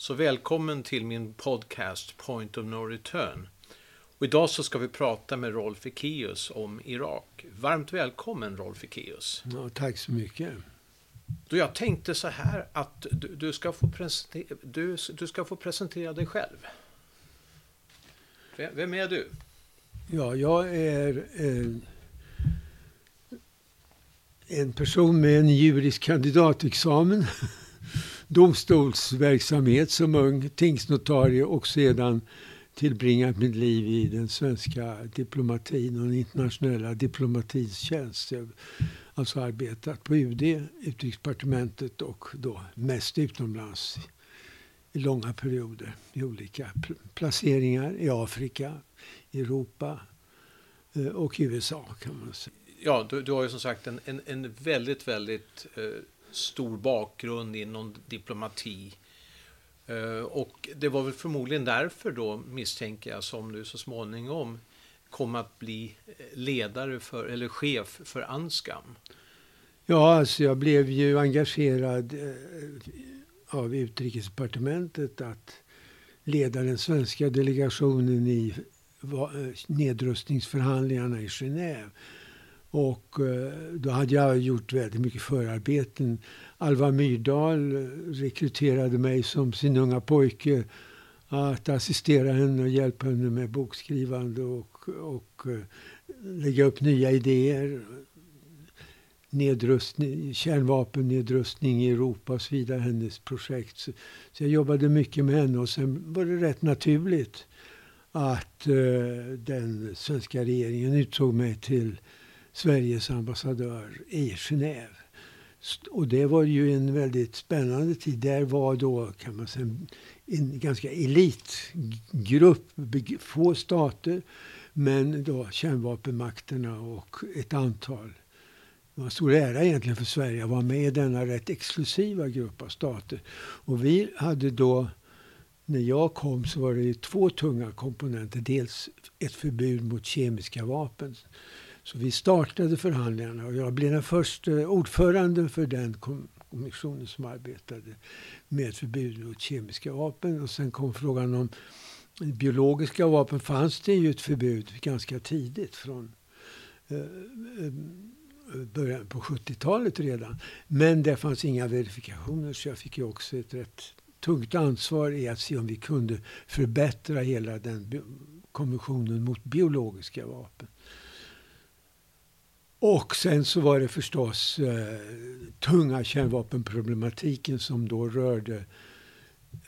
Så välkommen till min podcast Point of No Return. Och idag så ska vi prata med Rolf Ekéus om Irak. Varmt välkommen Rolf Ekéus. Ja, tack så mycket. Då jag tänkte så här att du, du, ska få presentera, du, du ska få presentera dig själv. Vem är du? Ja, jag är en, en person med en jurisk kandidatexamen domstolsverksamhet som ung tingsnotarie och sedan tillbringat mitt liv i den svenska diplomatin och den internationella diplomatins tjänst. Jag har alltså arbetat på UD, Utrikesdepartementet och då mest utomlands i långa perioder i olika placeringar i Afrika, Europa eh, och USA kan man säga. Ja, du, du har ju som sagt en, en, en väldigt, väldigt eh stor bakgrund inom diplomati. Eh, och det var väl förmodligen därför då, misstänker jag, som du så småningom kom att bli eh, ledare för, eller chef för Anskam. Ja, alltså jag blev ju engagerad eh, av Utrikesdepartementet att leda den svenska delegationen i nedrustningsförhandlingarna i Genève. Och eh, då hade jag gjort väldigt mycket förarbeten. Alva Myrdal eh, rekryterade mig som sin unga pojke att assistera henne och hjälpa henne med bokskrivande och, och eh, lägga upp nya idéer. Nedrustning, kärnvapennedrustning i Europa och så vidare, hennes projekt. Så, så, jag jobbade mycket med henne och sen var det rätt naturligt att uh, den svenska regeringen utsåg mig till Sveriges ambassadör i Genève. Och det var ju en väldigt spännande tid. Där var då kan man säga en ganska elitgrupp, få stater, men då kärnvapenmakterna och ett antal. Det var en stor ära egentligen för Sverige att vara med i denna rätt exklusiva grupp av stater. Och vi hade då, när jag kom så var det två tunga komponenter. Dels ett förbud mot kemiska vapen så vi startade förhandlingarna och jag blev den första ordförande för den kommissionen som arbetade med förbud mot kemiska vapen. Och sen kom frågan om biologiska vapen. fanns det ju ett förbud ganska tidigt från eh, eh, början på 70-talet redan. Men det fanns inga verifikationer så jag fick ju också ett rätt tungt ansvar i att se om vi kunde förbättra hela den konventionen mot biologiska vapen. Och sen så var det förstås eh, tunga kärnvapenproblematiken som då rörde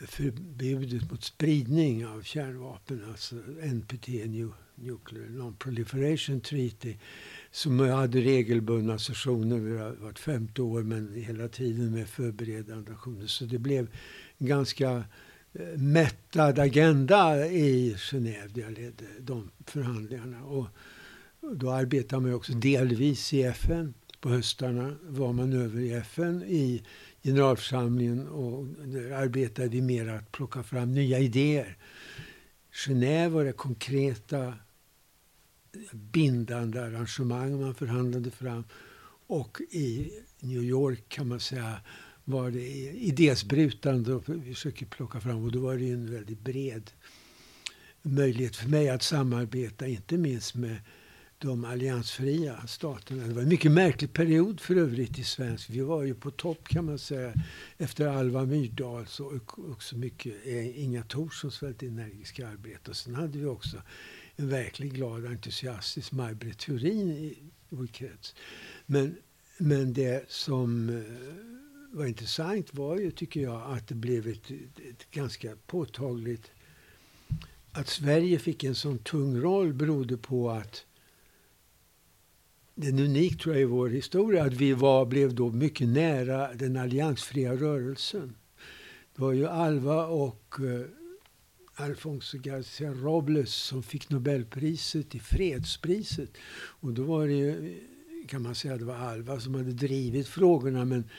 förbudet mot spridning av kärnvapen, alltså NPT, New, Nuclear Non-Proliferation Treaty, som hade regelbundna sessioner vart femte år, men hela tiden med förberedande aktioner. Så det blev en ganska eh, mättad agenda i Genève där jag ledde de förhandlingarna. Och då arbetade man också delvis i FN. På höstarna var man över i FN i generalförsamlingen och där arbetade vi mer att plocka fram nya idéer. Genève var det konkreta bindande arrangemang man förhandlade fram. Och i New York kan man säga var det idésprutande och vi försöker plocka fram och då var det en väldigt bred möjlighet för mig att samarbeta, inte minst med de alliansfria staterna. Det var en mycket märklig period för övrigt i svensk. Vi var ju på topp kan man säga efter Alva Myrdal och också mycket eh, Inga Thorssons väldigt energiska arbete. Och sen hade vi också en verkligt glad och entusiastisk Maj Britt Theorin i vår krets. Men, men det som eh, var intressant var ju, tycker jag, att det blev ett, ett ganska påtagligt att Sverige fick en sån tung roll berodde på att det är unikt tror jag i vår historia att vi var, blev då mycket nära den alliansfria rörelsen. Det var ju Alva och eh, Alfonso Garcia Robles som fick Nobelpriset i fredspriset. Och då var det ju, kan man säga, det var Alva som hade drivit frågorna men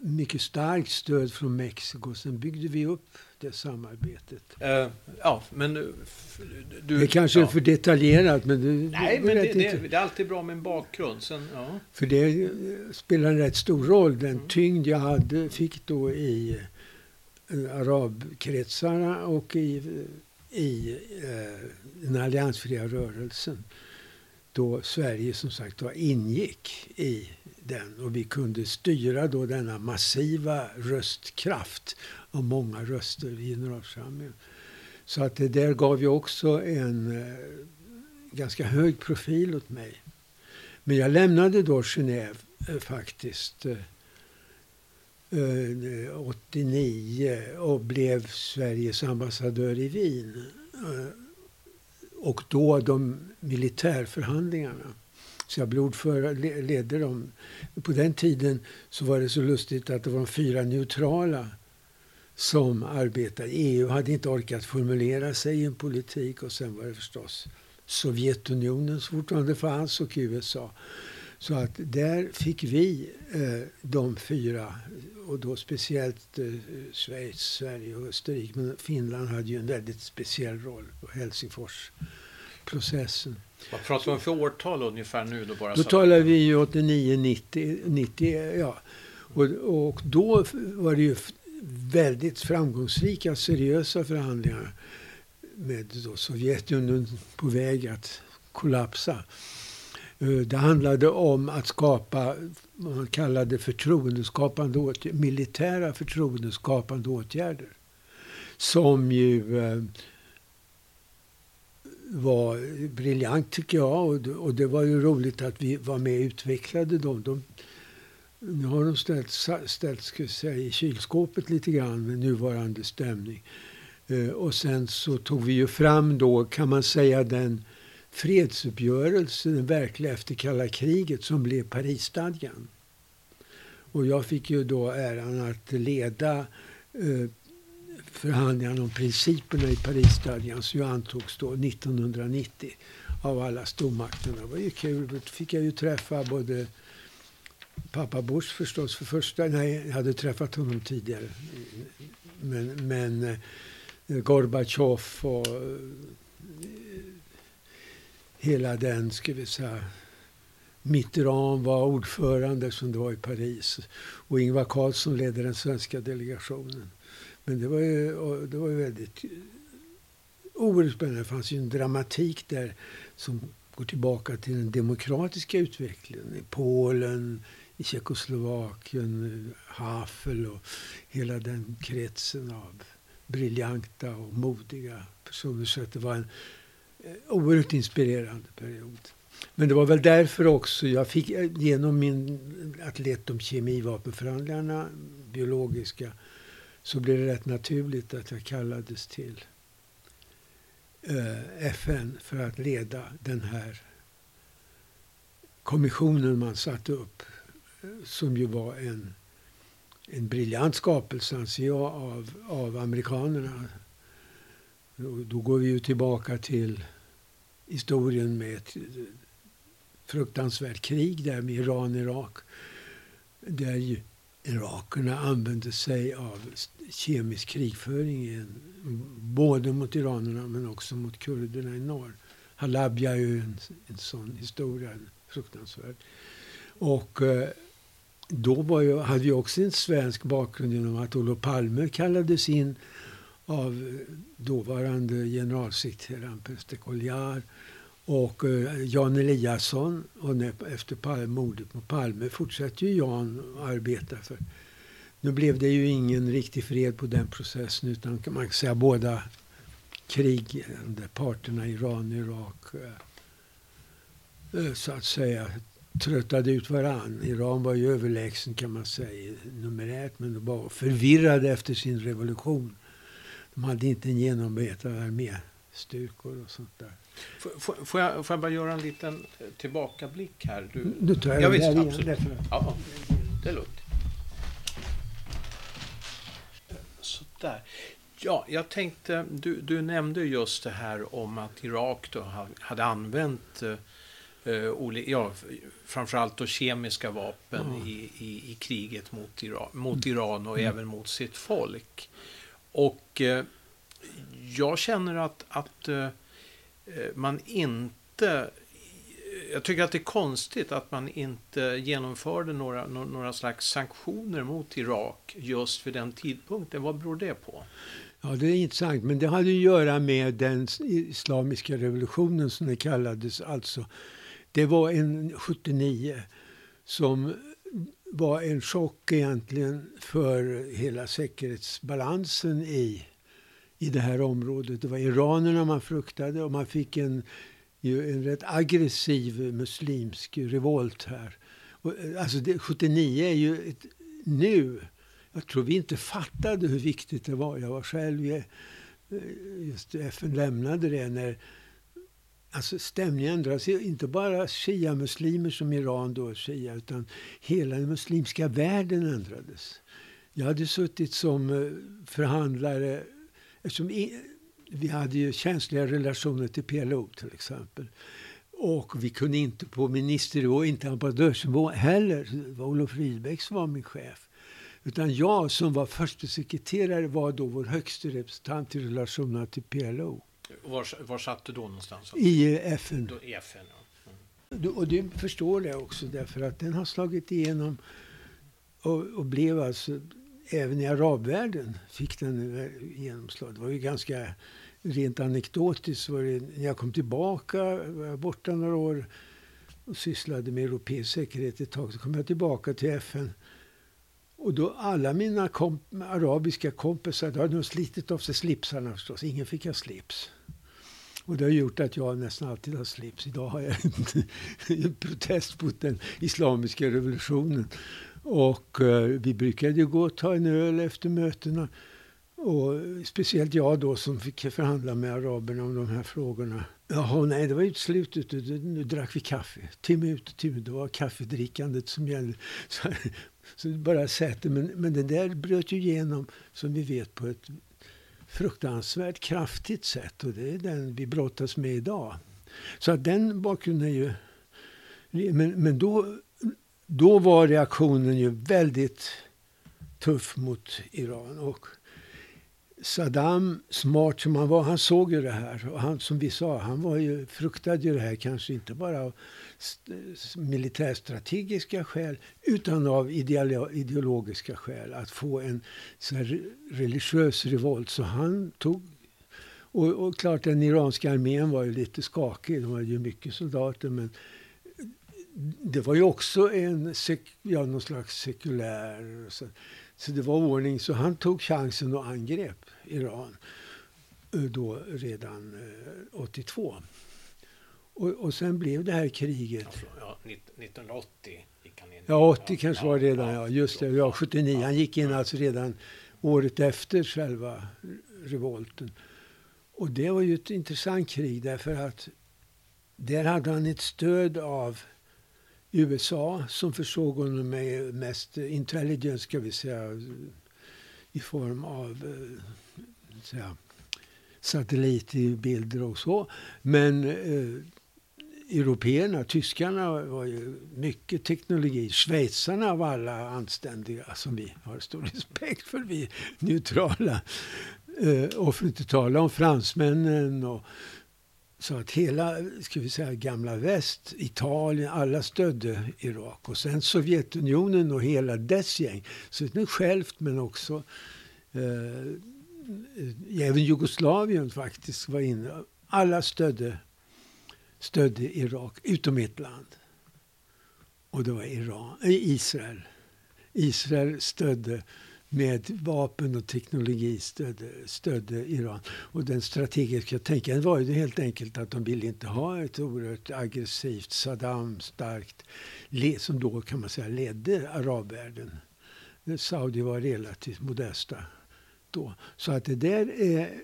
mycket starkt stöd från Mexiko. Sen byggde vi upp det samarbetet. Uh, ja, men du... Det kanske ja. är för detaljerat, men du... Nej, men det, det, det, är alltid bra med en bakgrund. Sen, ja. För det spelar en rätt stor roll. Den mm. tyngd jag hade, fick då i arabkretsarna och i, i eh, den alliansfria rörelsen. Då Sverige som sagt var ingick i den och vi kunde styra då denna massiva röstkraft av många röster i generalförsamlingen. Så att det där gav ju också en eh, ganska hög profil åt mig. Men jag lämnade då Genève eh, faktiskt eh, 89 och blev Sveriges ambassadör i Wien. Och då de militärförhandlingarna. Så jag blev ordförande, ledde dem. På den tiden så var det så lustigt att det var de fyra neutrala som arbetade. EU hade inte orkat formulera sig i en politik och sen var det förstås Sovjetunionen som fortfarande fanns och USA. Så att där fick vi eh, de fyra, och då speciellt eh, Schweiz, Sverige och Österrike. Men Finland hade ju en väldigt speciell roll på Helsingforsprocessen. Vad pratar man för årtal ungefär nu? Då, bara då talar vi ju 89, 90, 90 ja. Och, och då var det ju väldigt framgångsrika, seriösa förhandlingar med då Sovjetunionen på väg att kollapsa. Eh, det handlade om att skapa vad man kallade förtroendeskapande åtgärder, militära förtroendeskapande åtgärder. Som ju eh, var briljant tycker jag och det var ju roligt att vi var med och utvecklade dem. De, nu har de ställt, ställt ska säga, i kylskåpet lite grann med nuvarande stämning. Eh, och sen så tog vi ju fram då, kan man säga, den fredsuppgörelse, den verkliga efter kalla kriget, som blev Parisstadgan. Och jag fick ju då äran att leda eh, förhandlingarna om principerna i Parisstadgan som ju antogs då 1990 av alla stormakterna. Det var ju kul. Då fick jag ju träffa både pappa Bush förstås för första... Nej, jag hade träffat honom tidigare. Men, men eh, Gorbatjov och eh, hela den, ska vi säga, Mitterrand var ordförande som det var i Paris. Och Ingvar Carlsson ledde den svenska delegationen. Men det var ju, det var ju väldigt eh, oerhört spännande. Det fanns ju en dramatik där som går tillbaka till den demokratiska utvecklingen i Polen, i Tjeckoslovakien, Havel och hela den kretsen av briljanta och modiga personer. Så att det var en eh, oerhört inspirerande period. Men det var väl därför också jag fick eh, genom min atlet om kemivapenförhandlingarna, biologiska, så blev det rätt naturligt att jag kallades till eh, FN för att leda den här kommissionen man satte upp. Som ju var en en briljant skapelse, anser jag, av, av amerikanerna. Då, då går vi ju tillbaka till historien med ett fruktansvärt krig där med Iran-Irak. Där irakerna använde sig av kemisk krigföring både mot iranerna men också mot kurderna i norr. Halabja är ju en, en sån historia, fruktansvärd. Och eh, då var ju, hade vi också en svensk bakgrund genom att Olof Palme kallades in av dåvarande generalsekreteraren Pester Colliard och eh, Jan Eliasson. Och efter mordet på Palme fortsatte ju Jan att arbeta för. Nu blev det ju ingen riktig fred på den processen utan man kan säga båda krigande parterna, Iran och Irak, eh, eh, så att säga tröttade ut varann. Iran var ju överlägsen kan man säga numerärt men de var förvirrade efter sin revolution. De hade inte en genomarbetad arméstyrkor och sånt där. Får, får, jag, får jag bara göra en liten tillbakablick här? Du, nu tar jag ja, visst, där absolut. Ja, det är lugnt. Sådär. Ja, jag tänkte, du, du nämnde just det här om att Irak då hade använt eh, uh, ja, framförallt då kemiska vapen mm. i, i, i, kriget mot Iran, mot mm. Iran och mm. även mot sitt folk. Och uh, jag känner att, att uh, Eh, man inte eh, jag tycker att det är konstigt att man inte genomförde några, några slags sanktioner mot Irak just vid den tidpunkten. Vad beror det på? Ja, det är intressant. Men det hade att göra med den islamiska revolutionen som det kallades. Alltså, det var en 79 som var en chock egentligen för hela säkerhetsbalansen i, i det här området. Det var iranerna man fruktade och man fick en, en rätt aggressiv muslimsk revolt här. Och, eh, alltså det, 79 är ju ett, nu jag tror vi inte fattade hur viktigt det var. Jag var själv i, just FN lämnade det när alltså stämningen ändras. Inte bara shia-muslimer som Iran då, shia, utan hela den muslimska världen ändrades. Jag hade suttit som eh, förhandlare eftersom vi hade ju känsliga relationer till PLO till exempel. Och vi kunde inte på ministernivå, inte ambassadörsnivå heller. Det var Olof Rydbeck som var min chef. Utan jag som var förste sekreterare var då vår högste representant i relationerna till PLO. Var, var satt du då någonstans? I FN. Då, i FN ja. mm. och du förstår det också därför att den har slagit igenom och, och blev alltså även i arabvärlden fick den eh, genomslag. Det var ju ganska rent anekdotiskt. Var det, när jag kom tillbaka, var jag borta några år och sysslade med europeisk säkerhet ett tag, så kom jag tillbaka till FN och då alla mina komp arabiska kompisar då hade de slitit av sig slipsarna förstås. Ingen fick ha slips. Och det har gjort att jag nästan alltid har slips. Idag har jag en protest mot den islamiska revolutionen. Och eh, vi brukade gå och ta en öl efter mötena. Och speciellt jag då som fick förhandla med araberna om de här frågorna. Jaha, nej, det var slutet. Nu drack vi kaffe. Timme ut och timme. Det var kaffedrickandet som gällde. Så, så bara sätter. Men, men det där bröt ju igenom, som vi vet, på ett fruktansvärt kraftigt sätt. Och det är den vi brottas med idag. Så att den bakgrunden är ju... Men, men då, då var reaktionen ju väldigt tuff mot Iran. Och Saddam, smart som han var, han såg ju det här. Och han, som vi sa, han var ju, fruktade ju det här kanske inte bara av militärstrategiska skäl utan av ideologiska skäl. Att få en så religiös revolt. Så han tog... Och, och klart, den iranska armén var ju lite skakig. De hade ju mycket soldater. Men det var ju också en ja, någon slags sekulär... Så, så det var ordning. Så han tog chansen och angrep Iran eh, då redan eh, 82. Och, och sen blev det här kriget. Ja, 1980 gick han in. Ja, 80 kanske var det redan. Ja, just det. Ja, 79. Han gick in alltså redan året efter själva revolten. Och det var ju ett intressant krig därför att där hade han ett stöd av USA som försåg honom med mest intelligence, ska vi säga, i form av eh, säga, satellitbilder och så. Men eh, européerna, tyskarna var ju mycket teknologi. Schweizarna var alla anständiga som vi har stor respekt för. Vi är neutrala. Eh, och för att inte tala om fransmännen och så att hela ska vi säga, gamla väst, Italien, alla stödde Irak. Och sen Sovjetunionen och hela dess gäng. Så inte självt men också eh, eh, även Jugoslavien faktiskt var inne. Alla stödde, stödde Irak, utom ett land. Och det var Iran, eh, Israel. Israel stödde med vapen och teknologi stödde, stödde Iran. Och den strategiska tänkandet var ju helt enkelt att de ville inte ha ett oerhört aggressivt Saddam starkt som då kan man säga ledde arabvärlden. Saudi var relativt modesta då. Så att det där är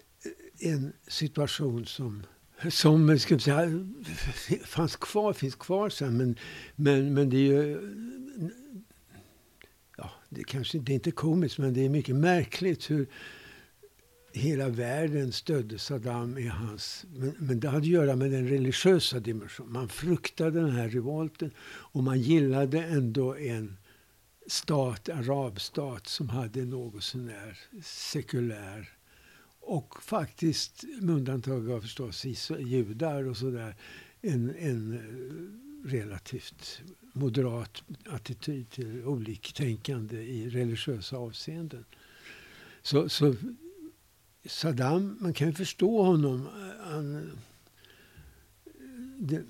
en situation som som ska säga, fanns kvar, finns kvar sen. Men, men, men det är ju det kanske det är inte komiskt, men det är mycket märkligt hur hela världen stödde Saddam i hans... Men, men det hade att göra med den religiösa dimensionen. Man fruktade den här revolten och man gillade ändå en stat, arabstat som hade något sånär sekulär och faktiskt, med undantag av förstås judar och sådär, en, en eh, relativt moderat attityd till oliktänkande i religiösa avseenden. Så, så Saddam, man kan ju förstå honom. Han, det,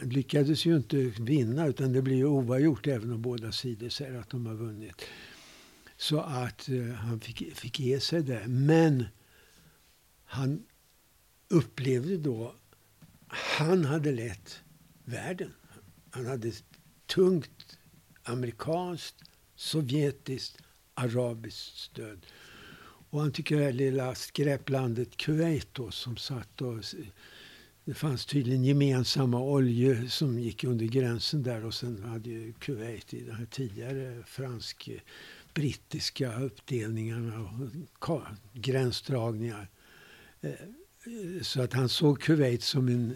han lyckades ju inte vinna utan det blir ju oavgjort även om båda sidor säger att de har vunnit. Så att eh, han fick, fick ge sig där. Men han upplevde då, han hade lett världen. Han hade tungt amerikanskt, sovjetiskt, arabiskt stöd. Och han tycker det här lilla skräplandet Kuwait då, som satt och... Det fanns tydligen gemensamma oljor som gick under gränsen där och sen hade ju Kuwait i de här tidigare fransk-brittiska uppdelningarna och gränsdragningar. Eh, så att han såg Kuwait som en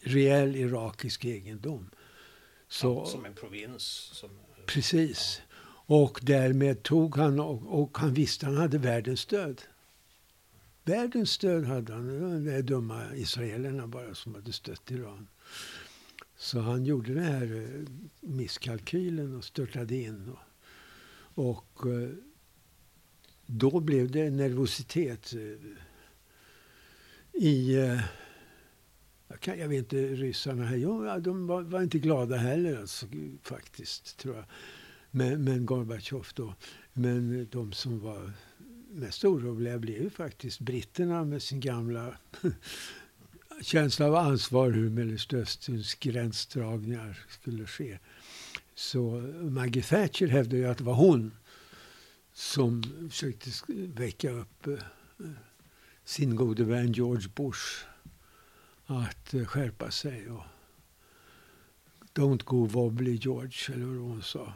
reell irakisk egendom. Så, som en provins? Som, precis. Ja. Och därmed tog han, och, och han visste han hade världens stöd. Världens stöd hade han. De dumma israelerna bara som hade stött Iran. Så han gjorde den här eh, misskalkylen och störtade in. Och, och eh, då blev det nervositet eh, i... Jag, kan, jag vet inte, ryssarna här, ja, de var, var inte glada heller alltså, faktiskt, tror jag men, men Gorbatjov då. Men de som var mest oroliga blev ju faktiskt britterna med sin gamla känsla av ansvar hur Mellanösterns gränsdragningar skulle ske. Så Maggie Thatcher hävdade ju att det var hon som försökte väcka upp eh, sin gode vän George Bush att eh, skärpa sig. Och Don't go wobbly George, eller vad hon sa.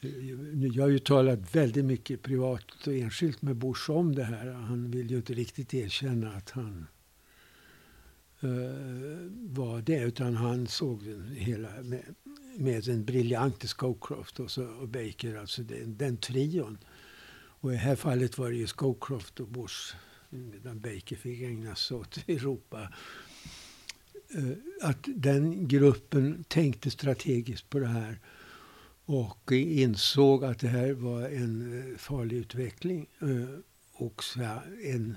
Eh, jag har ju talat väldigt mycket privat och enskilt med Bush om det här. Han vill ju inte riktigt erkänna att han uh, var det. Utan han såg den hela med, med den briljante Scowcroft och, så, och Baker, alltså den, den trion. Och i det här fallet var det ju Scowcroft och Bush, medan Baker fick ägna sig åt Europa. Eh, att den gruppen tänkte strategiskt på det här och insåg att det här var en eh, farlig utveckling. Eh, och en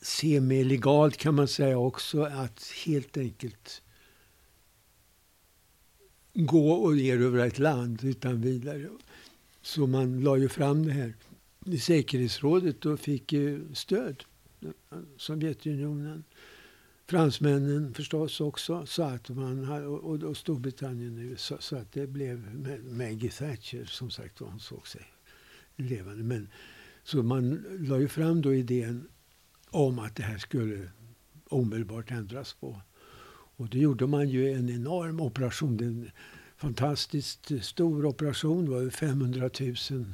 semi-legalt kan man säga också att helt enkelt gå och erövra ett land utan vidare. Så man la ju fram det här i säkerhetsrådet och fick stöd. Sovjetunionen fransmännen förstås också, så att man, och, och Storbritannien nu, så, så, att det blev Maggie Thatcher som sagt var. hon såg sig levande. Men, så man la ju fram då idén om att det här skulle omedelbart ändras på. Och då gjorde man ju en enorm operation, en fantastiskt stor operation, det var 500 000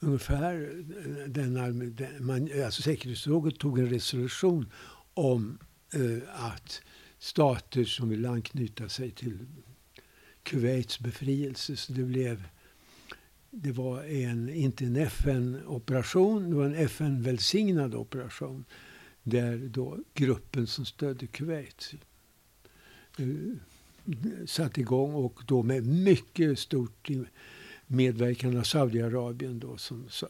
ungefär. Den, den, man, alltså säkerhetsrådet tog en resolution om Eh, att stater som ville anknyta sig till Kuwaits befrielse. Så det blev det var en, inte en FN-operation, det var en FN-välsignad operation. Där då gruppen som stödde Kuwait uh, satte igång och då med mycket stort medverkan av Saudiarabien. Då, som, så,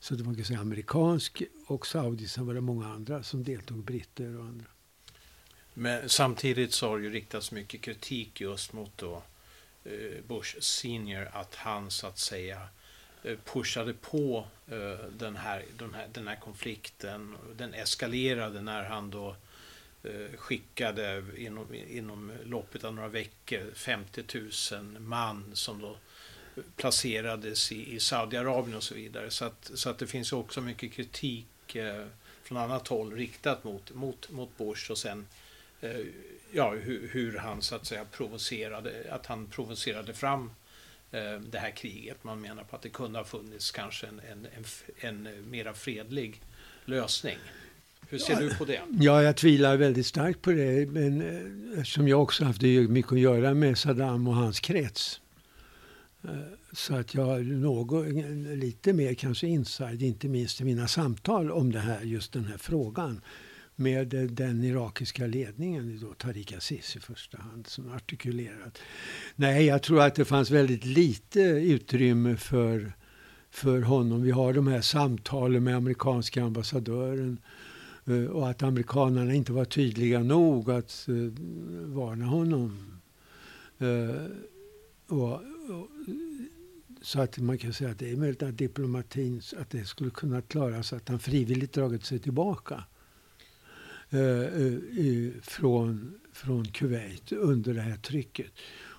så det var kan säga, amerikansk och Saudi, sen var det många andra som deltog, britter och andra. Men samtidigt så har det ju riktats mycket kritik just mot då eh, Bush senior att han så att säga eh, pushade på eh, den här, den, här, den här konflikten. Den eskalerade när han då skickade inom, inom loppet av några veckor 50 000 man som då placerades i, i Saudiarabien och så vidare. Så att, så att det finns också mycket kritik eh, från annat håll riktat mot, mot, mot Bush och sen Eh, ja, hur, hur, han så att säga provocerade, att han provocerade fram eh, det här kriget. Man menar på att det kunde ha funnits kanske en, en, en, en mera fredlig lösning. Hur ser ja, du på det? Ja, jag tvivlar väldigt starkt på det. Men eh, eftersom jag också haft mycket att göra med Saddam och hans krets. Eh, så att jag har något, eh, lite mer kanske inside, inte minst i mina samtal om det här, just den här frågan. med eh, den irakiska ledningen, då Tariq Aziz i första hand, som artikulerat. Nej, jag tror att det fanns väldigt lite utrymme för, för honom. Vi har de här samtalen med amerikanska ambassadören och att amerikanerna inte var tydliga nog att varna honom. Och, så att man kan säga att det är möjligt att diplomatin att det skulle kunna klaras att han frivilligt dragit sig tillbaka eh, eh, från, från Kuwait under det här trycket.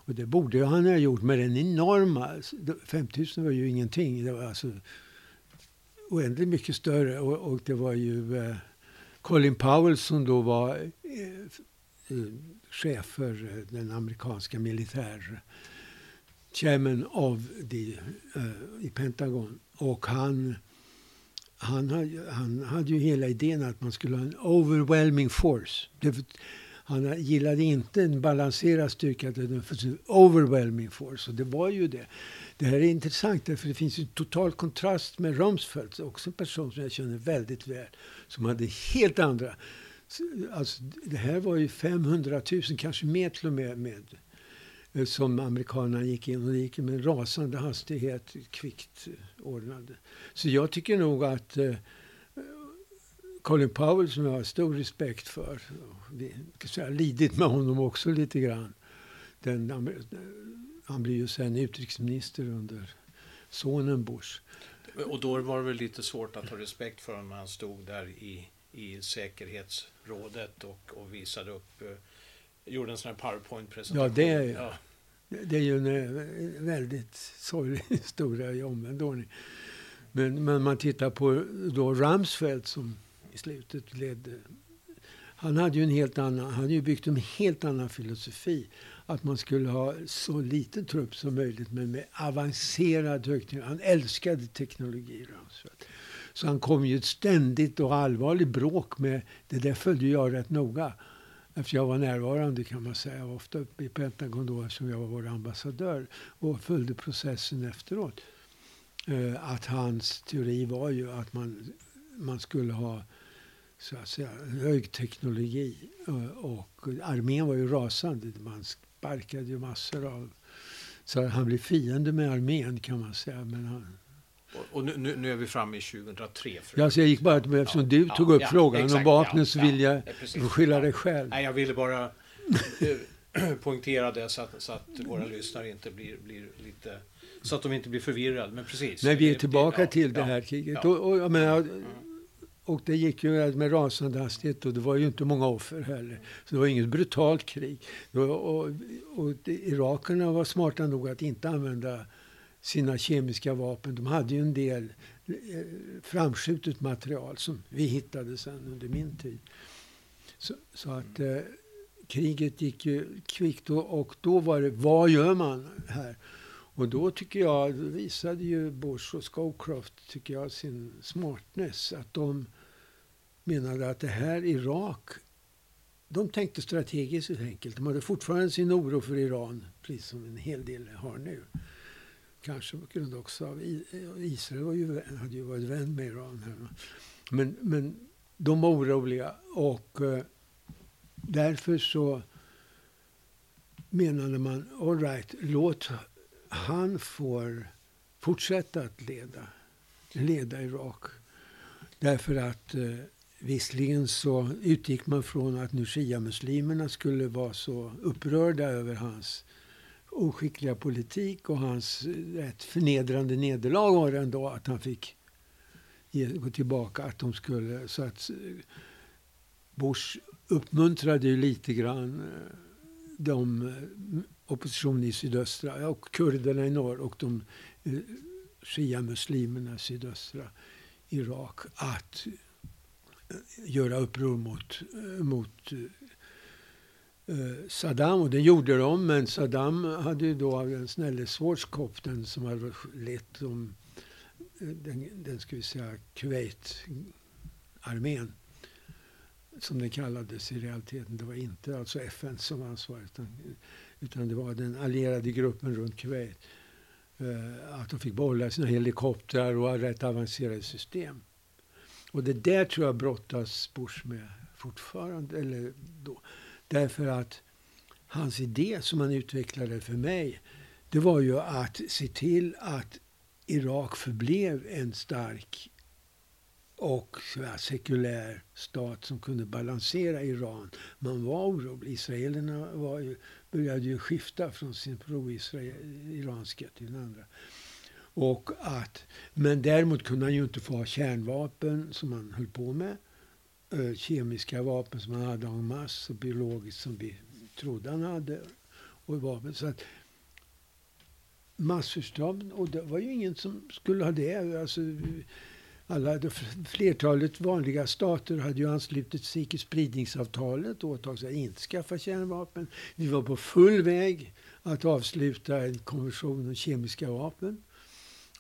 Och det borde han ha gjort med den enorma... Alltså, 5000 var ju ingenting. Det var alltså oändligt mycket större. Och, och det var ju eh, Colin Powell som då var eh, eh chef för eh, den amerikanska militär chairman av the, uh, i Pentagon. Och han han, hade, han hade ju hela idén att man skulle ha en overwhelming force. Det, han gillade inte en balanserad styrka, utan en overwhelming force. Och det var ju det. Det här är intressant, för det finns en total kontrast med Rumsfeld, också en person som jag känner väldigt väl, som hade helt andra... Alltså, det här var ju 500 000, kanske mer till och med, med Eh, som amerikanerna gick in. Och gick med rasande hastighet, kvickt eh, ordnade. Så jag tycker nog att eh, Colin Powell, som jag har stor respekt för, jag har lidit med honom också lite grann. Den, han blir ju sen utrikesminister under sonen Bush. Och då var det väl lite svårt att ha respekt för honom när han stod där i, i säkerhetsrådet och, och visade upp gjorde en sån här powerpoint-presentation. Ja, det är, ja. det är ju en eh, väldigt sorglig historia i omvänd ordning. Men, men man tittar på då Rumsfeld som i slutet ledde. Han hade ju en helt annan, han hade ju byggt en helt annan filosofi. Att man skulle ha så liten trupp som möjligt men med avancerad högteknologi. Han älskade teknologi, Rumsfeld. Så han kom ju ständigt och allvarligt bråk med, det där följde jag rätt noga Eftersom jag var närvarande kan man säga. Jag var ofta uppe i Pentagon då eftersom jag var vår ambassadör och följde processen efteråt. Eh, att hans teori var ju att man, man skulle ha så att säga, högteknologi. Eh, och armén var ju rasande. Man sparkade ju massor av... Så han blev fiende med armén kan man säga. Men han, och nu, nu, är vi framme i 2003. Ja, så jag gick bara till eftersom ja, du tog ja, upp ja, frågan exakt, om vapnen så vill jag ja, skylla dig själv. Nej, jag ville bara eh, poängtera det så att, så att våra lyssnare inte blir, blir lite... Så att de inte blir förvirrade. Men precis. Nej, vi är tillbaka det, till det här kriget. Och, och, menar, mm. och det gick ju med rasande hastighet och det var ju inte många offer heller. Så det var inget brutalt krig. Och, och, och irakerna var smarta nog att inte använda sina kemiska vapen. De hade ju en del eh, framskjutet material som vi hittade sen under min tid. Så, så att eh, kriget gick ju kvickt och, och, då var det, vad gör man här? Och då tycker jag, visade ju Bush och Scowcroft, tycker jag, sin smartness. Att de menade att det här Irak, de tänkte strategiskt helt enkelt. De hade fortfarande sin oro för Iran, precis som en hel del har nu. Kanske på grund också av Israel var ju, hade ju varit vän med Iran. Här. Men, men de var oroliga och eh, därför så menade man, all right, låt han får fortsätta att leda, leda Irak. Därför att eh, visserligen så utgick man från att nu shia-muslimerna skulle vara så upprörda över hans oskickliga politik och hans eh, rätt förnedrande nederlag var det ändå att han fick ge, gå tillbaka. Att de skulle, så att eh, Bush uppmuntrade ju lite grann eh, de oppositionen i sydöstra och kurderna i norr och de shia-muslimerna i sydöstra Irak att göra uppror mot, mot Eh, Saddam, och det gjorde de, men Saddam hade ju då den snälle Schwarzkopf, den som hade lett dem, eh, den, den ska vi säga, Kuwait-armén, som den kallades i realiteten. Det var inte alltså FN som var ansvarig, utan, utan det var den allierade gruppen runt Kuwait. Eh, att de fick behålla sina helikoptrar och rätt avancerade system. Och det där tror jag brottas Bush med fortfarande. Eller då. Därför att hans idé som han utvecklade för mig, det var ju att se till att Irak förblev en stark och sekulär stat som kunde balansera Iran. Man var orolig. Israelerna var ju, började ju skifta från sin pro-iranska till den andra. Och att, men däremot kunde han ju inte få ha kärnvapen som han höll på med. Eh, kemiska vapen som han hade en massa och biologiskt som vi trodde han hade. Och vapen. Så att, massförstörelse, och det var ju ingen som skulle ha det. Alltså, alla, flertalet vanliga stater hade ju anslutit sig till spridningsavtalet och åtagit sig att inte skaffa kärnvapen. Vi var på full väg att avsluta en konvention om kemiska vapen.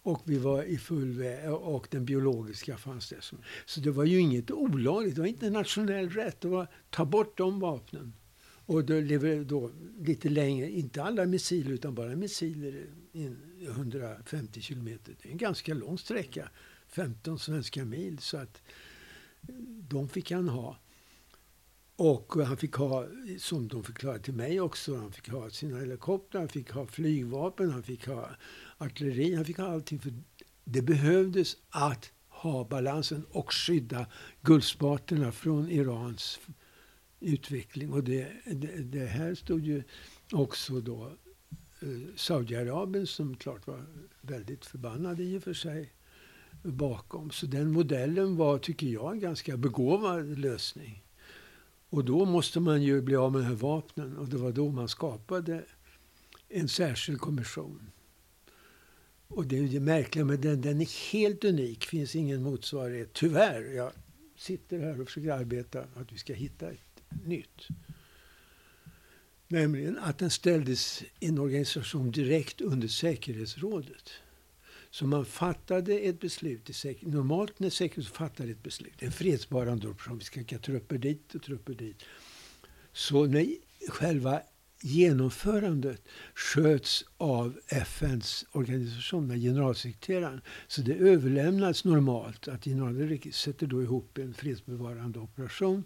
Och vi var i full väg, och den biologiska fanns det. Så det var ju inget olagligt, det var inte nationell rätt. Det var ta bort de vapnen. Och då lever då lite längre, inte alla missiler utan bara missiler 150 kilometer. Det är en ganska lång sträcka. 15 svenska mil. Så att de fick han ha. Och han fick ha, som de förklarade till mig också, han fick ha sina helikoptrar, han fick ha flygvapen, han fick ha artilleri, han fick ha allting. För det behövdes att ha balansen och skydda guldspaterna från Irans utveckling. Och det, det, det här stod ju också då eh, Saudiarabien som klart var väldigt förbannad i och för sig bakom. Så den modellen var, tycker jag, en ganska begåvad lösning. Och då måste man ju bli av med de här vapnen och det var då man skapade en särskild kommission. Och det är det märkliga med den, den är helt unik, finns ingen motsvarighet. Tyvärr, jag sitter här och försöker arbeta att vi ska hitta ett nytt. Nämligen att den ställdes i en organisation direkt under säkerhetsrådet. Så man fattade ett beslut. I Normalt när säkerhetsrådet fattar ett beslut, en fredsbevarande operation, vi ska skicka trupper dit och trupper dit. Så när själva genomförandet sköts av FNs organisation, med generalsekreteraren. Så det överlämnas normalt att generalsekreteraren sätter då ihop en fredsbevarande operation.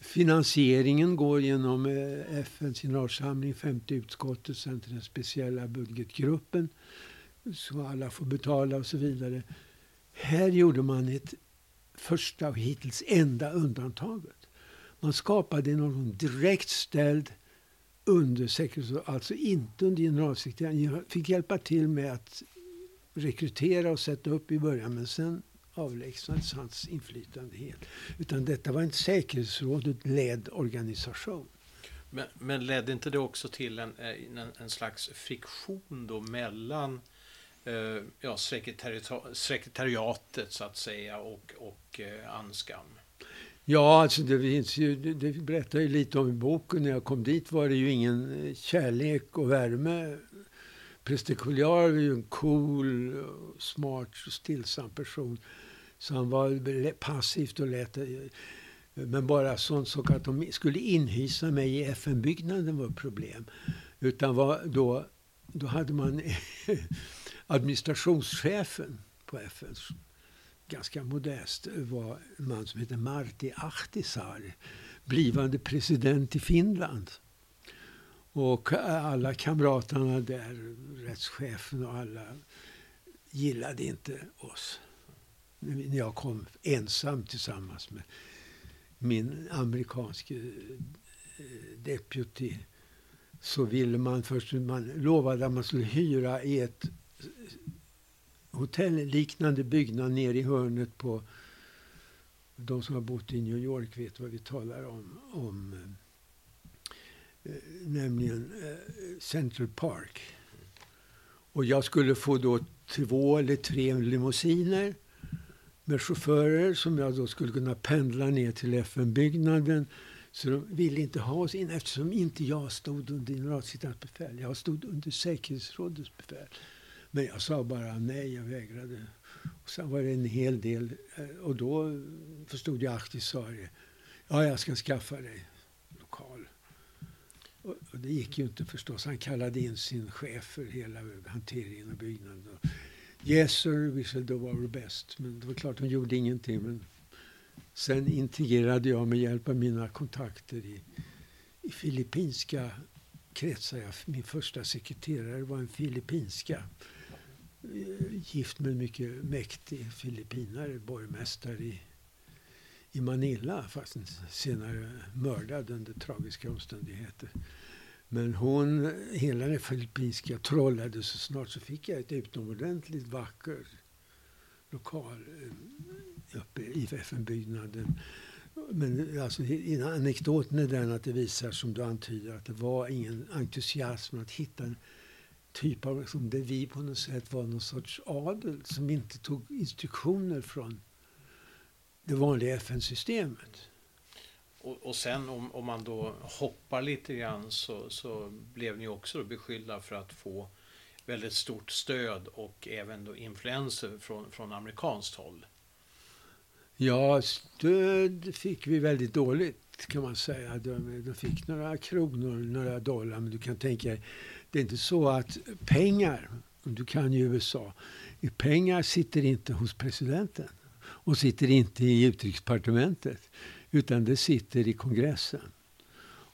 Finansieringen går genom eh, FNs generalsamling. femte utskottet, sen till den speciella budgetgruppen så alla får betala och så vidare. Här gjorde man ett första och hittills enda undantaget. Man skapade någon direkt ställd under alltså inte under generalsekreteraren. Jag fick hjälpa till med att rekrytera och sätta upp i början, men sen avlägsnades hans inflytande helt. Utan detta var en säkerhetsrådet ledd organisation. Men, men ledde inte det också till en, eh, en, en slags friktion då mellan Eh, Eh, ja, sekretariatet så att säga och, och eh, Anskam? Ja, alltså det, finns ju, det, det berättar ju lite om i boken. När jag kom dit var det ju ingen eh, kärlek och värme. Präster var ju en cool, smart, och stillsam person. Så han var passivt och lätt. men bara sånt sak att de skulle inhysa mig i FN-byggnaden var ett problem. Utan var då, då hade man administrationschefen på FN, ganska modest, var en man som hette Martti Ahtisaari, blivande president i Finland. Och alla kamraterna där, rättschefen och alla, gillade inte oss. När jag kom ensam tillsammans med min amerikanske eh, deputy så ville man först, man lovade att man skulle hyra i ett hotellliknande byggnad nere i hörnet på... De som har bott i New York vet vad vi talar om. om eh, nämligen eh, Central Park. Och jag skulle få då två eller tre limousiner med chaufförer som jag då skulle kunna pendla ner till FN-byggnaden. Så de ville inte ha oss in eftersom inte jag stod under generalsekreterarens befäl. Jag stod under säkerhetsrådets befäl. Men jag sa bara nej, jag vägrade. Och sen var det en hel del. Eh, och då förstod jag Ahtisaari. Ja, jag ska skaffa dig lokal. Och, och det gick ju inte förstås. Han kallade in sin chef för hela hanteringen av byggnaden. Och, yes sir, we shall do our best. Men det var klart, de gjorde ingenting. Men Sen integrerade jag med hjälp av mina kontakter i, i filippinska kretsar. Min första sekreterare var en filippinska. Eh, gift med en mycket mäktig filippinare, borgmästare i, i Manila. Fast senare mördad under tragiska omständigheter. Men hon, hela den filippinska trollade så snart så fick jag ett utomordentligt vacker lokal eh, uppe i FN-byggnaden. Men alltså, anekdoten är den att det visar, som du antyder, att det var ingen entusiasm att hitta en typ av, som det vi på något sätt var någon sorts adel som inte tog instruktioner från det vanliga FN-systemet. Och, och sen om, om, man då hoppar lite grann så, så blev ni också beskyllda för att få väldigt stort stöd och även då influenser från, från amerikanskt håll. Ja, stöd fick vi väldigt dåligt kan man säga. De, de fick några kronor, några dollar. Men du kan tänka dig, det är inte så att pengar, du kan ju USA, pengar sitter inte hos presidenten och sitter inte i utrikesdepartementet. Utan det sitter i kongressen.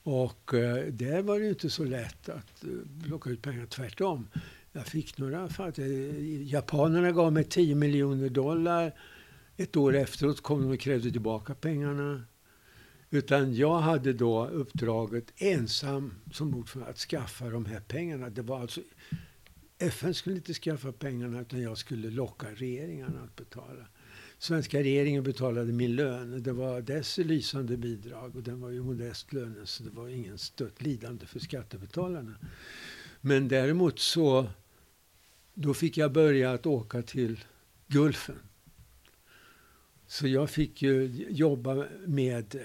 Och eh, där var det inte så lätt att eh, plocka ut pengar. Tvärtom. Jag fick några fall. Eh, japanerna gav mig 10 miljoner dollar. Ett år efteråt kom de och krävde tillbaka pengarna. Utan jag hade då uppdraget ensam som ordförande att skaffa de här pengarna. Det var alltså, FN skulle inte skaffa pengarna utan jag skulle locka regeringarna att betala. Svenska regeringen betalade min lön. Det var dess lysande bidrag och den var ju modest lönen så det var ingen stött lidande för skattebetalarna. Men däremot så då fick jag börja att åka till Gulfen. Så jag fick ju jobba med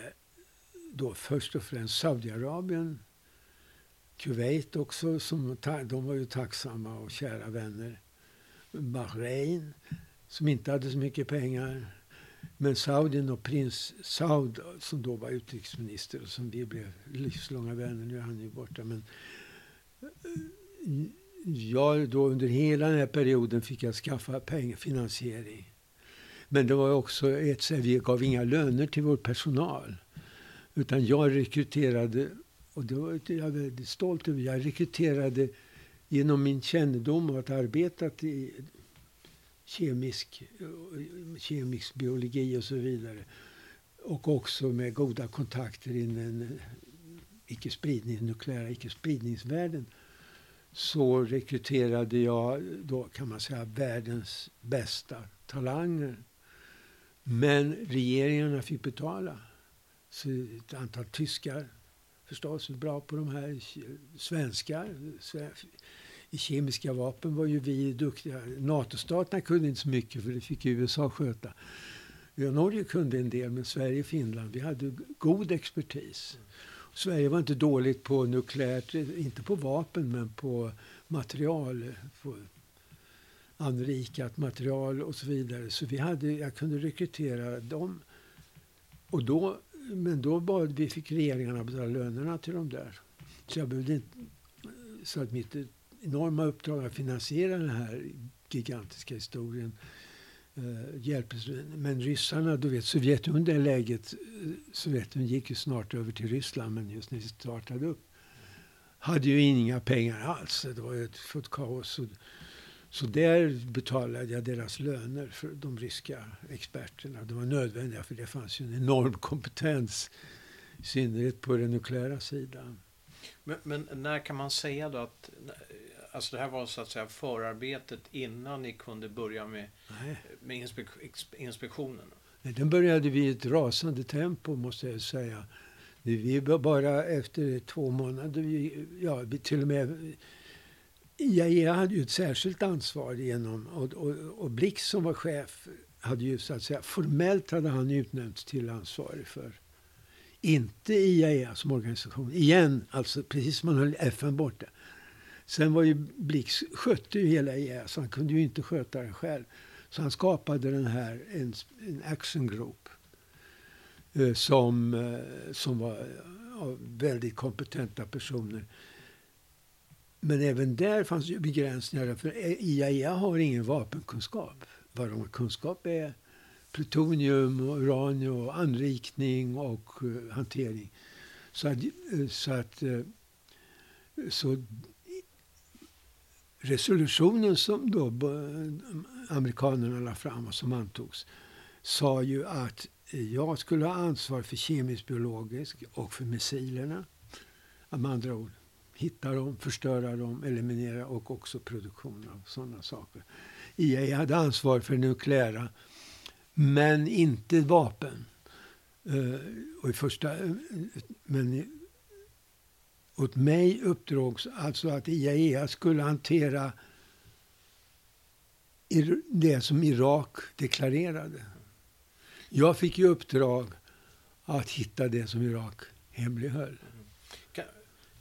då först och främst Saudiarabien, Kuwait också, som, de var ju tacksamma och kära vänner. Bahrain, som inte hade så mycket pengar. Men Saudien och prins Saud, som då var utrikesminister och som vi blev livslånga vänner, nu är han ju borta. Men eh, jag då under hela den här perioden fick jag skaffa pengar, finansiering. Men det var också ett sätt, vi gav inga löner till vår personal. Utan jag rekryterade, och det var jag väldigt stolt över, jag rekryterade genom min kännedom och att ha arbetat i kemisk, kemisk biologi och så vidare. Och också med goda kontakter i den icke-spridning, nukleära icke-spridningsvärlden så rekryterade jag då kan man säga världens bästa talanger. Men regeringarna fick betala. Så ett antal tyskar förstås bra på de här. Svenskar. I kemiska vapen var ju vi duktiga. NATO-staterna kunde inte så mycket för det fick USA sköta. Ja, Norge kunde en del, men Sverige och Finland, vi hade god expertis. Sverige var inte dåligt på nukleärt, inte på vapen, men på material. På anrikat material och så vidare. Så vi hade, jag kunde rekrytera dem. Och då, men då bad vi fick regeringarna betala lönerna till dem där. Så jag behövde inte... Så att mitt enorma uppdrag att finansiera den här gigantiska historien eh, hjälptes. Men ryssarna, du vet Sovjetunionen, det läget, eh, Sovjetunionen gick ju snart över till Ryssland, men just när vi startade upp hade ju inga pengar alls. Det var ju ett fullt kaos. Och, så där betalade jag deras löner för de ryska experterna. De var nödvändiga för det fanns ju en enorm kompetens. I synnerhet på den nukleära sidan. Men, men när kan man säga då att Alltså det här var så att säga förarbetet innan ni kunde börja med, med inspek inspektionen? Den började vi i ett rasande tempo måste jag säga. Vi bara efter två månader, ja vi till och med IAEA hade ju ett särskilt ansvar genom, och, och, och Blix som var chef hade ju så att säga, formellt hade han utnämnts till ansvarig för inte IAEA som organisation. Igen, alltså precis som man höll FN borta. Sen var ju Blix skötte ju hela IAEA, så han kunde ju inte sköta det själv. Så han skapade den här, en, en action group. Eh, som, eh, som var eh, av väldigt kompetenta personer. Men även där fanns ju begränsningar. För IAEA har ingen vapenkunskap. Vad de har kunskap är plutonium, och uranium, och anrikning och uh, hantering. Så att, eh, så, att eh, så resolutionen som då amerikanerna la fram och som antogs sa ju att jag skulle ha ansvar för kemisk, biologisk och för missilerna. Med andra ord, hitta dem, förstöra dem, eliminera och också produktion av sådana saker. IAEA hade ansvar för nukleära, men inte vapen. Uh, och i första, uh, men åt mig uppdrogs alltså att IAEA skulle hantera det som Irak deklarerade. Jag fick i uppdrag att hitta det som Irak hemlighöll.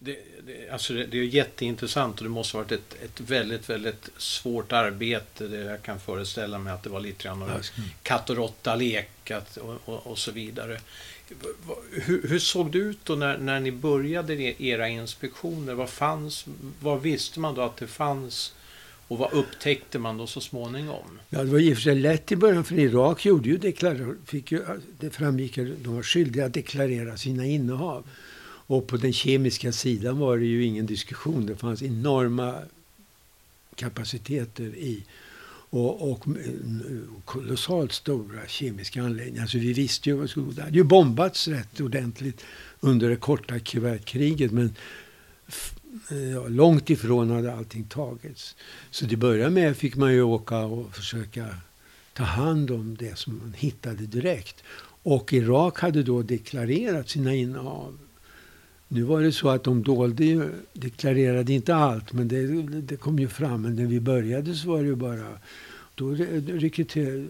Det, det, alltså det, det, är jätteintressant och det måste ha varit ett, ett väldigt, väldigt svårt arbete. Det jag kan föreställa mig att det var lite grann av katt och råtta-lek och, och, och, så vidare. Hur, hur, såg det ut då när, när ni började era inspektioner? Vad, fanns, vad visste man då att det fanns och vad upptäckte man då så småningom? Ja, det var i och för sig lätt i början för Irak gjorde ju deklar, fick ju, det framgick att de var skyldiga att deklarera sina innehav. Och på den kemiska sidan var det ju ingen diskussion. Det fanns enorma kapaciteter i och, och eh, kolossalt stora kemiska anläggningar. Alltså vi visste ju vad skulle Det hade ju bombats rätt ordentligt under det korta kuvertkriget men eh, ja, långt ifrån hade allting tagits. Så det började med fick man ju åka och försöka ta hand om det som man hittade direkt. Och Irak hade då deklarerat sina innehav nu var det så att de dolde ju, deklarerade inte allt, men det, det kom ju fram. Men när vi började så var det ju bara... Då rekryterade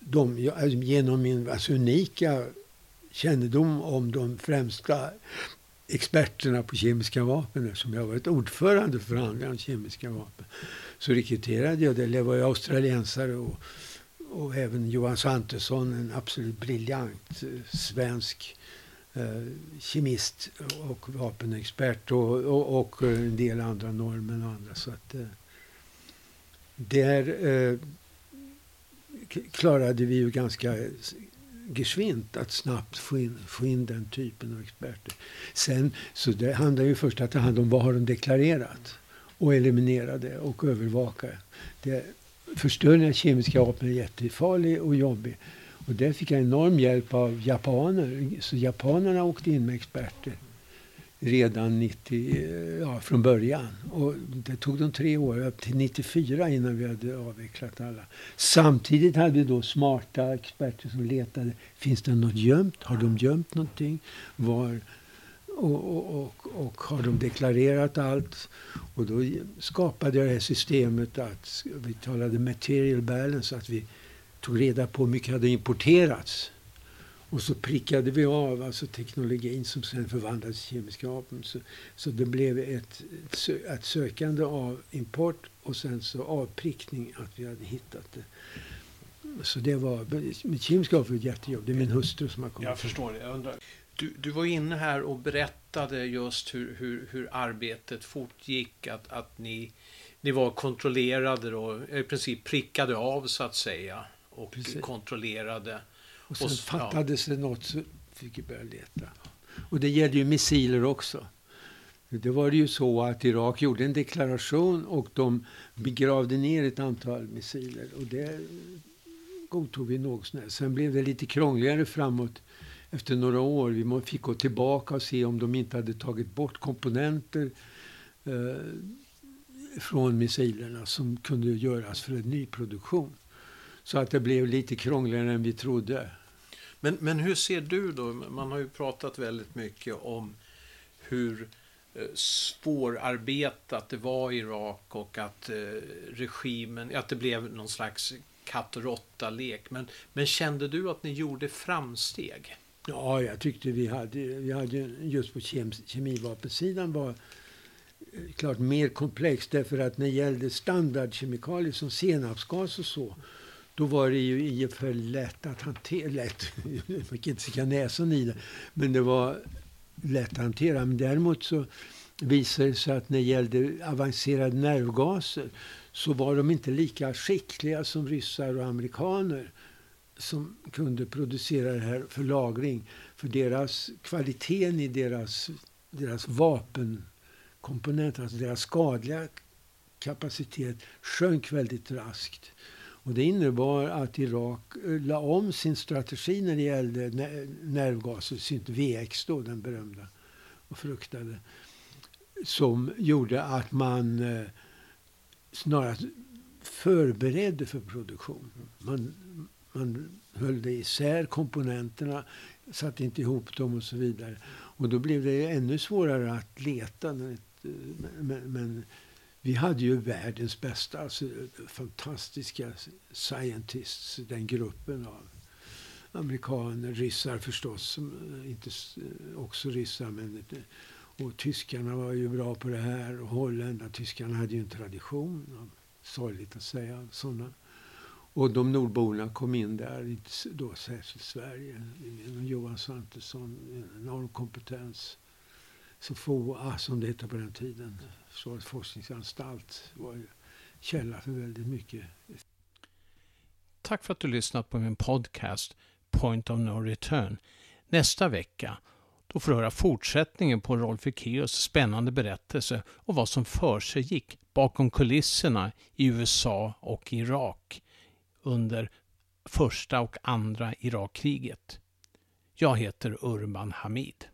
de, alltså genom min alltså unika kännedom om de främsta experterna på kemiska vapen, eftersom jag varit ordförande för förhandlingar om kemiska vapen, så rekryterade jag, det var ju australiensare och, och även Johan Svantesson, en absolut briljant eh, svensk eh, Eh, kemist och vapenexpert och, och, och, en del andra normer. och andra. Så att, eh, där eh, klarade vi ju ganska geschwint att snabbt få in, få in den typen av experter. Sen, så det handlar ju först att ta hand om vad har de deklarerat och eliminera det och övervaka. Det, förstöring av kemiska vapen är jättefarlig och jobbig. Och där fick jag enorm hjälp av japaner. Så japanerna åkte in med experter redan 90, ja, från början. Och det tog dem tre år, upp till 94 innan vi hade avvecklat alla. Samtidigt hade vi då smarta experter som letade. Finns det något gömt? Har de gömt någonting? Var, och, och, och, och, har de deklarerat allt? Och då skapade jag det här systemet att vi talade material balance, att vi tog reda på hur mycket hade importerats. Och så prickade vi av alltså teknologin som sen förvandlades till kemiska vapen. Så, så det blev ett, ett sökande av import och sen så avprickning att vi hade hittat det. Så det var, med kemiska vapen var jättejobb. Det är min hustru som har kommit. Jag förstår det. Jag undrar. Du, du var inne här och berättade just hur, hur, hur arbetet fortgick. Att, att ni, ni var kontrollerade och i princip prickade av så att säga och Precis. kontrollerade. Och sen och, fattades ja. det något så fick vi börja leta. Och det gällde ju missiler också. Det var det ju så att Irak gjorde en deklaration och de begravde ner ett antal missiler. Och det godtog vi något sånär. Sen blev det lite krångligare framåt efter några år. Vi fick gå tillbaka och se om de inte hade tagit bort komponenter eh, från missilerna som kunde göras för en nyproduktion. Så att det blev lite krångligare än vi trodde. Men, men hur ser du då? Man har ju pratat väldigt mycket om hur eh, svårarbetat det var i Irak och att eh, regimen, att det blev någon slags katt och råtta-lek. Men, men kände du att ni gjorde framsteg? Ja, jag tyckte vi hade, vi hade just på kem, kemivapensidan var eh, klart mer komplext därför att när det gällde standardkemikalier som senapsgas och så då var det ju i och för lätt att hantera. Lätt, man kan inte sticka näsan i det. Men det var lätt att hantera. Men däremot så visade det sig att när det gällde avancerade nervgaser så var de inte lika skickliga som ryssar och amerikaner som kunde producera det här för lagring. För deras kvaliteten i deras, deras vapenkomponenter, alltså deras skadliga kapacitet, sjönk väldigt raskt. Och det innebar att Irak eh, la om sin strategi när det gällde nervgaser, VX då, den berömda och fruktade. Som gjorde att man eh, snarast förberedde för produktion. Man, man höll det isär komponenterna, satte inte ihop dem och så vidare. Och då blev det ännu svårare att leta. Eh, men, men vi hade ju världens bästa, alltså fantastiska scientists, den gruppen av amerikaner, ryssar förstås, eh, inte eh, också ryssar, men eh, och tyskarna var ju bra på det här och holländarna, tyskarna hade ju en tradition, sorgligt att säga, sådana. Och de nordborna kom in där, inte då särskilt Sverige, Johan Svantesson, enorm kompetens. SOFOA, som det hette på den tiden, Försvarets forskningsanstalt, var källa för väldigt mycket. Tack för att du lyssnat på min podcast Point of No Return. Nästa vecka då får du höra fortsättningen på Rolf Ekéus spännande berättelse och vad som för sig gick bakom kulisserna i USA och Irak under första och andra Irakkriget. Jag heter Urban Hamid.